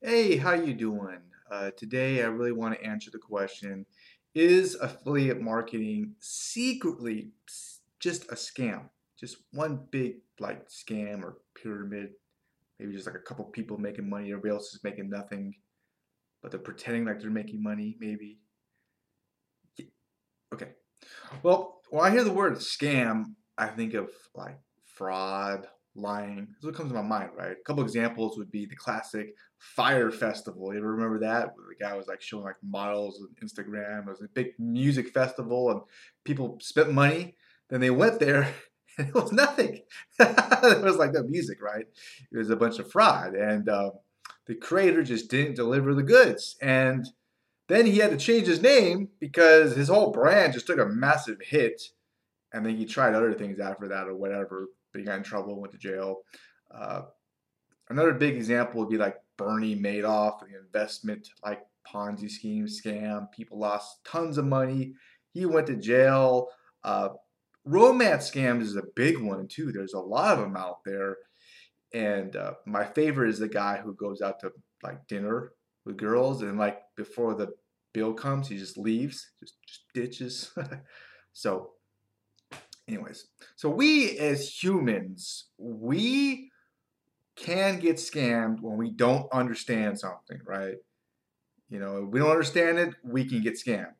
Hey, how you doing? Uh, today I really want to answer the question, is affiliate marketing secretly just a scam? Just one big like scam or pyramid, maybe just like a couple people making money, everybody else is making nothing, but they're pretending like they're making money, maybe. Y- Okay. Well, when I hear the word scam, I think of like fraud, lying. That's what comes to my mind, right? A couple examples would be the classic Fyre Festival. You ever remember that? Where the guy was like showing like models on Instagram. It was a big music festival and people spent money. Then they went there and it was nothing. it was like no music, right? It was a bunch of fraud. And uh, the creator just didn't deliver the goods. And then he had to change his name because his whole brand just took a massive hit. And then he tried other things after that or whatever, but he got in trouble, went to jail. Uh, another big example would be like Bernie Madoff, the investment like Ponzi scheme scam. People lost tons of money. He went to jail. Uh, romance scams is a big one too. There's a lot of them out there. And uh, my favorite is the guy who goes out to like dinner with girls and like before the bill comes, he just leaves, just just ditches. so, anyways, so we as humans, we can get scammed when we don't understand something, right? You know, we don't understand it, we can get scammed.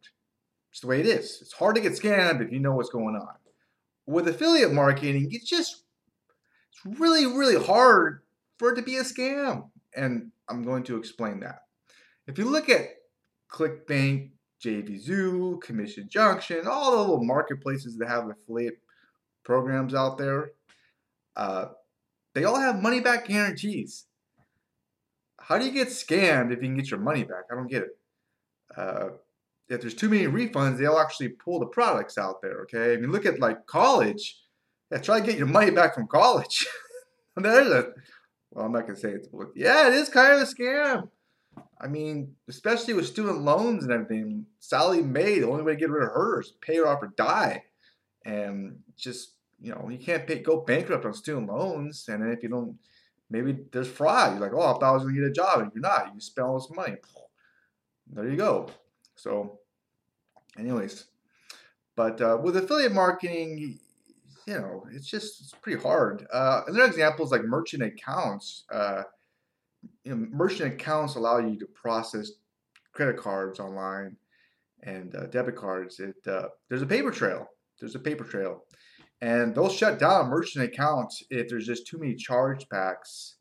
It's the way it is. It's hard to get scammed if you know what's going on. With affiliate marketing, it's just it's really, really hard for it to be a scam. And I'm going to explain that. If you look at ClickBank, JVZoo, Commission Junction, all the little marketplaces that have affiliate programs out there, uh, they all have money back guarantees. How do you get scammed if you can get your money back? I don't get it. Uh, if there's too many refunds, they'll actually pull the products out there. Okay, I mean, look at like college. Yeah, try to get your money back from college. There's a well, I'm not gonna say it's yeah, it is kind of a scam. I mean, especially with student loans and everything. Sallie Mae, the only way to get rid of her is pay her off or die. And just you know, you can't pay, go bankrupt on student loans. And then if you don't, maybe there's fraud. You're like, oh, I thought I was gonna get a job, and you're not. You spend all this money. There you go. So, anyways, but uh, with affiliate marketing, you know, it's just it's pretty hard. Uh, another example is like merchant accounts. Uh, you know, merchant accounts allow you to process credit cards online and uh, debit cards. It uh, there's a paper trail. There's a paper trail, and they'll shut down merchant accounts if there's just too many chargebacks.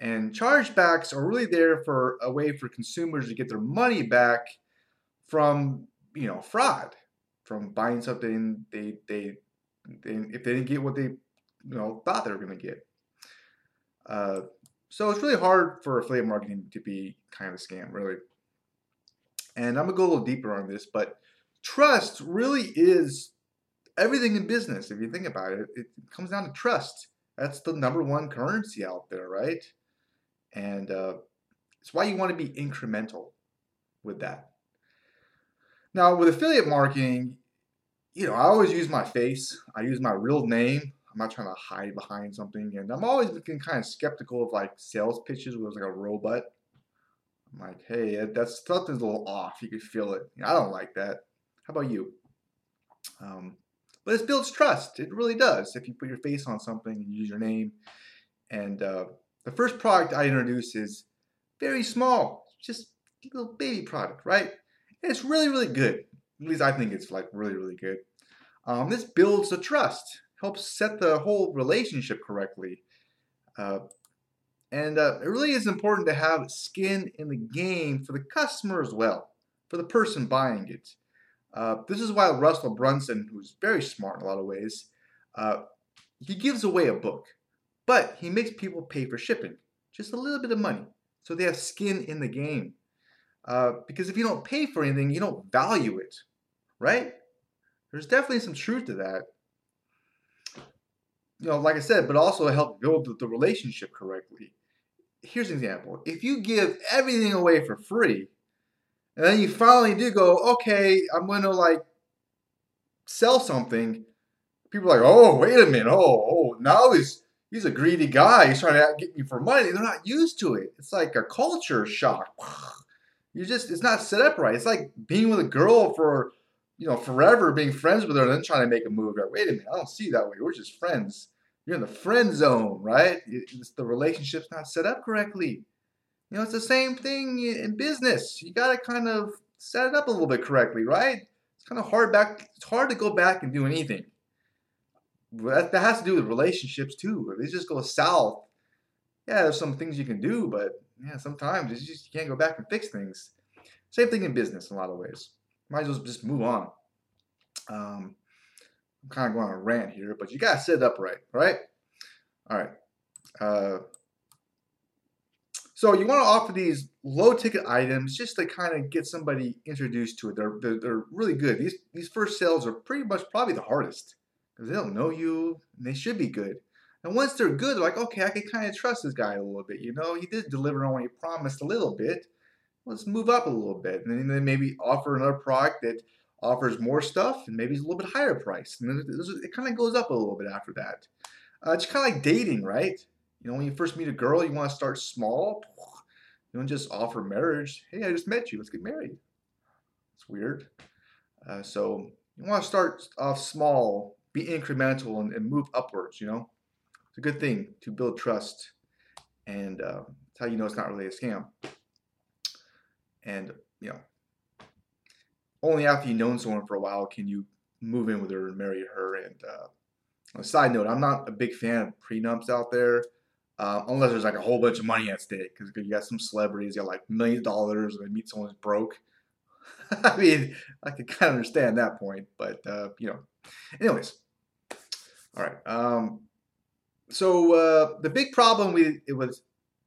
And chargebacks are really there for a way for consumers to get their money back from you know fraud, from buying something they they, they if they didn't get what they you know thought they were going to get. Uh, so it's really hard for affiliate marketing to be kind of a scam, really. And I'm gonna go a little deeper on this, but trust really is everything in business. If you think about it, it comes down to trust. That's the number one currency out there, right? And uh, it's why you want to be incremental with that. Now, with affiliate marketing, you know, I always use my face. I use my real name. I'm not trying to hide behind something, and I'm always looking kind of skeptical of like sales pitches where it's like a robot. I'm like, hey, that's something's a little off. You could feel it. I don't like that. How about you? Um, but it builds trust. It really does. If you put your face on something and use your name. And uh, the first product I introduce is very small, just a little baby product, right? And it's really, really good. At least I think it's like really, really good. Um, this builds the trust, helps set the whole relationship correctly. Uh, and uh, it really is important to have skin in the game for the customer as well, for the person buying it. Uh, this is why Russell Brunson, who's very smart in a lot of ways, uh, he gives away a book, but he makes people pay for shipping, just a little bit of money, so they have skin in the game. Uh, because if you don't pay for anything, you don't value it, right? There's definitely some truth to that. You know, like I said, but also help build the relationship correctly. Here's an example. If you give everything away for free, and then you finally do go, okay, I'm going to like sell something. People are like, oh, wait a minute. Oh, oh, now he's he's a greedy guy. He's trying to get me for money. They're not used to it. It's like a culture shock. You just, it's not set up right. It's like being with a girl for, you know, forever, being friends with her, and then trying to make a move. Like, wait a minute, I don't see that way. We're just friends. You're in the friend zone, right? It's, the relationship's not set up correctly. You know, it's the same thing in business. You got to kind of set it up a little bit correctly, right? It's kind of hard back. It's hard to go back and do anything. That, that has to do with relationships too. If it just goes south, yeah, there's some things you can do, but yeah, sometimes you just you can't go back and fix things. Same thing in business in a lot of ways. Might as well just move on. Um, I'm kind of going on a rant here, but you gotta sit it up right, right? All right. Uh, so you want to offer these low ticket items just to kind of get somebody introduced to it. They're, they're, they're really good. These these first sales are pretty much probably the hardest because they don't know you and they should be good. And once they're good, they're like, okay, I can kind of trust this guy a little bit. You know, he did deliver on what he promised a little bit. Let's move up a little bit. And then maybe offer another product that offers more stuff and maybe it's a little bit higher price. And it kind of goes up a little bit after that. Uh, it's kind of like dating, right? You know, when you first meet a girl, you want to start small. You don't just offer marriage. Hey, I just met you. Let's get married. It's weird. Uh, so you want to start off small, be incremental, and, and move upwards. You know, it's a good thing to build trust, and uh, that's how you know it's not really a scam. And you know, only after you've known someone for a while can you move in with her and marry her. And uh, side note, I'm not a big fan of prenups out there. Uh, unless there's like a whole bunch of money at stake, because you got some celebrities, you got like millions of dollars, and they meet someone who's broke. I mean, I can kind of understand that point, but uh, you know, anyways, all right. Um, so uh, the big problem with with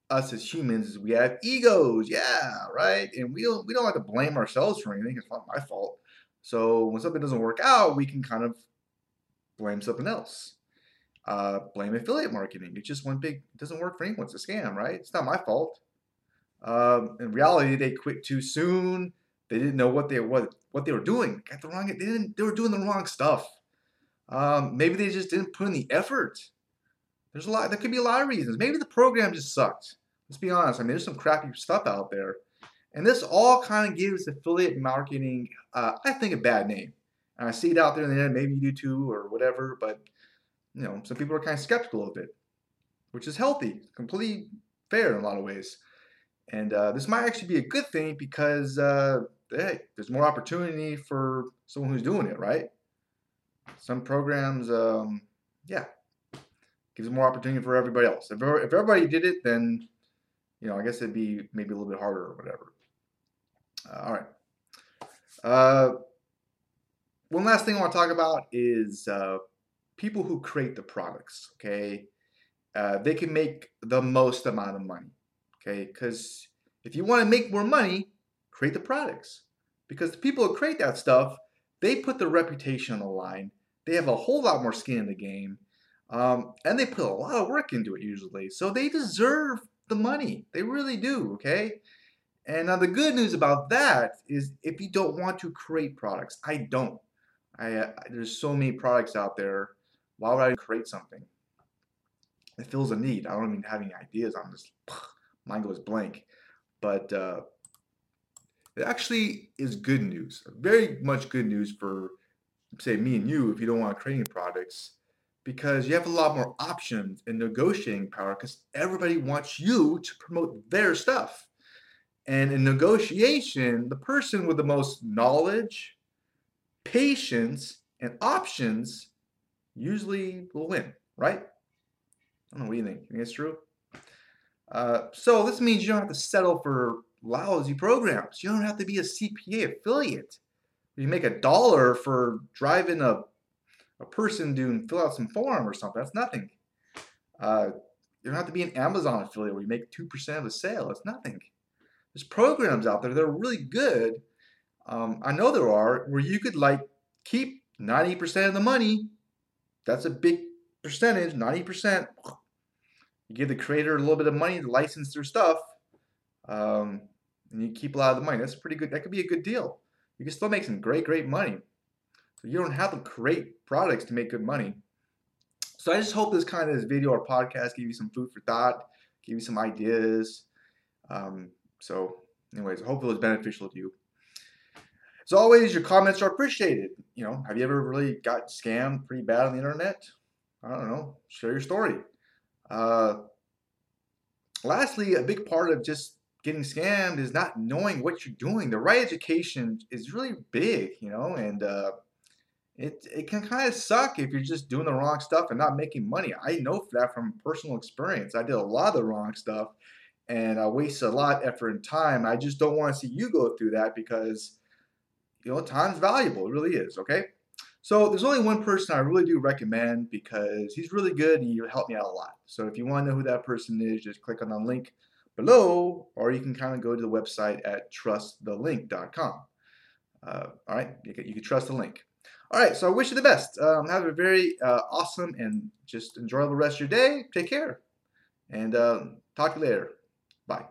us as humans is we have egos, yeah, right, and we don't we don't like to blame ourselves for anything. It's not my fault. So when something doesn't work out, we can kind of blame something else. Uh, blame affiliate marketing. It's just one big. It doesn't work for anyone. It's a scam, right? It's not my fault. Um, in reality, they quit too soon. They didn't know what they what what they were doing. Got the wrong. They didn't. They were doing the wrong stuff. Um, maybe they just didn't put in the effort. There's a lot. There could be a lot of reasons. Maybe the program just sucked. Let's be honest. I mean, there's some crappy stuff out there, and this all kind of gives affiliate marketing, uh, I think, a bad name. And I see it out there in the. Maybe you do too, or whatever. But you know, some people are kind of skeptical of it, which is healthy, completely fair in a lot of ways. And uh, this might actually be a good thing because uh, hey, there's more opportunity for someone who's doing it, right? Some programs, um, yeah, gives more opportunity for everybody else. If, if everybody did it, then you know, I guess it'd be maybe a little bit harder or whatever. Uh, all right. Uh, one last thing I want to talk about is uh, people who create the products. Okay, uh, they can make the most amount of money. Okay, because if you want to make more money, create the products. Because the people who create that stuff, they put their reputation on the line. They have a whole lot more skin in the game, um, and they put a lot of work into it usually. So they deserve the money. They really do. Okay. And now the good news about that is if you don't want to create products, I don't. I, uh, there's so many products out there. Why would I create something? It fills a need. I don't even have any ideas. I'm just mind goes blank. But uh, it actually is good news. Very much good news for say me and you if you don't want to create products because you have a lot more options and negotiating power because everybody wants you to promote their stuff. And in negotiation, the person with the most knowledge, patience, and options usually will win, right? I don't know what you think. You think it's true? Uh, so this means you don't have to settle for lousy programs. You don't have to be a CPA affiliate. You make a dollar for driving a, a person doing fill out some form or something. That's nothing. Uh, you don't have to be an Amazon affiliate where you make 2% of the sale. It's nothing. There's programs out there that are really good. Um, I know there are where you could like keep 90% of the money. That's a big percentage, 90%. You give the creator a little bit of money to license their stuff, um, and you keep a lot of the money. That's pretty good. That could be a good deal. You can still make some great, great money. You don't have to create products to make good money. So I just hope this kind of this video or podcast give you some food for thought, give you some ideas. Um, so, anyways, hopefully it was beneficial to you. As always, your comments are appreciated. You know, have you ever really got scammed pretty bad on the internet? I don't know. Share your story. Uh, lastly, a big part of just getting scammed is not knowing what you're doing. The right education is really big, you know, and uh, it, it can kind of suck if you're just doing the wrong stuff and not making money. I know that from personal experience. I did a lot of the wrong stuff and I wasted a lot of effort and time. I just don't want to see you go through that because, you know, time's valuable. It really is, okay? So there's only one person I really do recommend because he's really good and he helped me out a lot. So if you want to know who that person is, just click on the link below, or you can kind of go to the website at trustthelink.com. Uh, all right, you can, you can trust the link. All right, so I wish you the best. Um, have a very uh, awesome and just enjoyable rest of your day. Take care, and uh, talk to you later. Bye.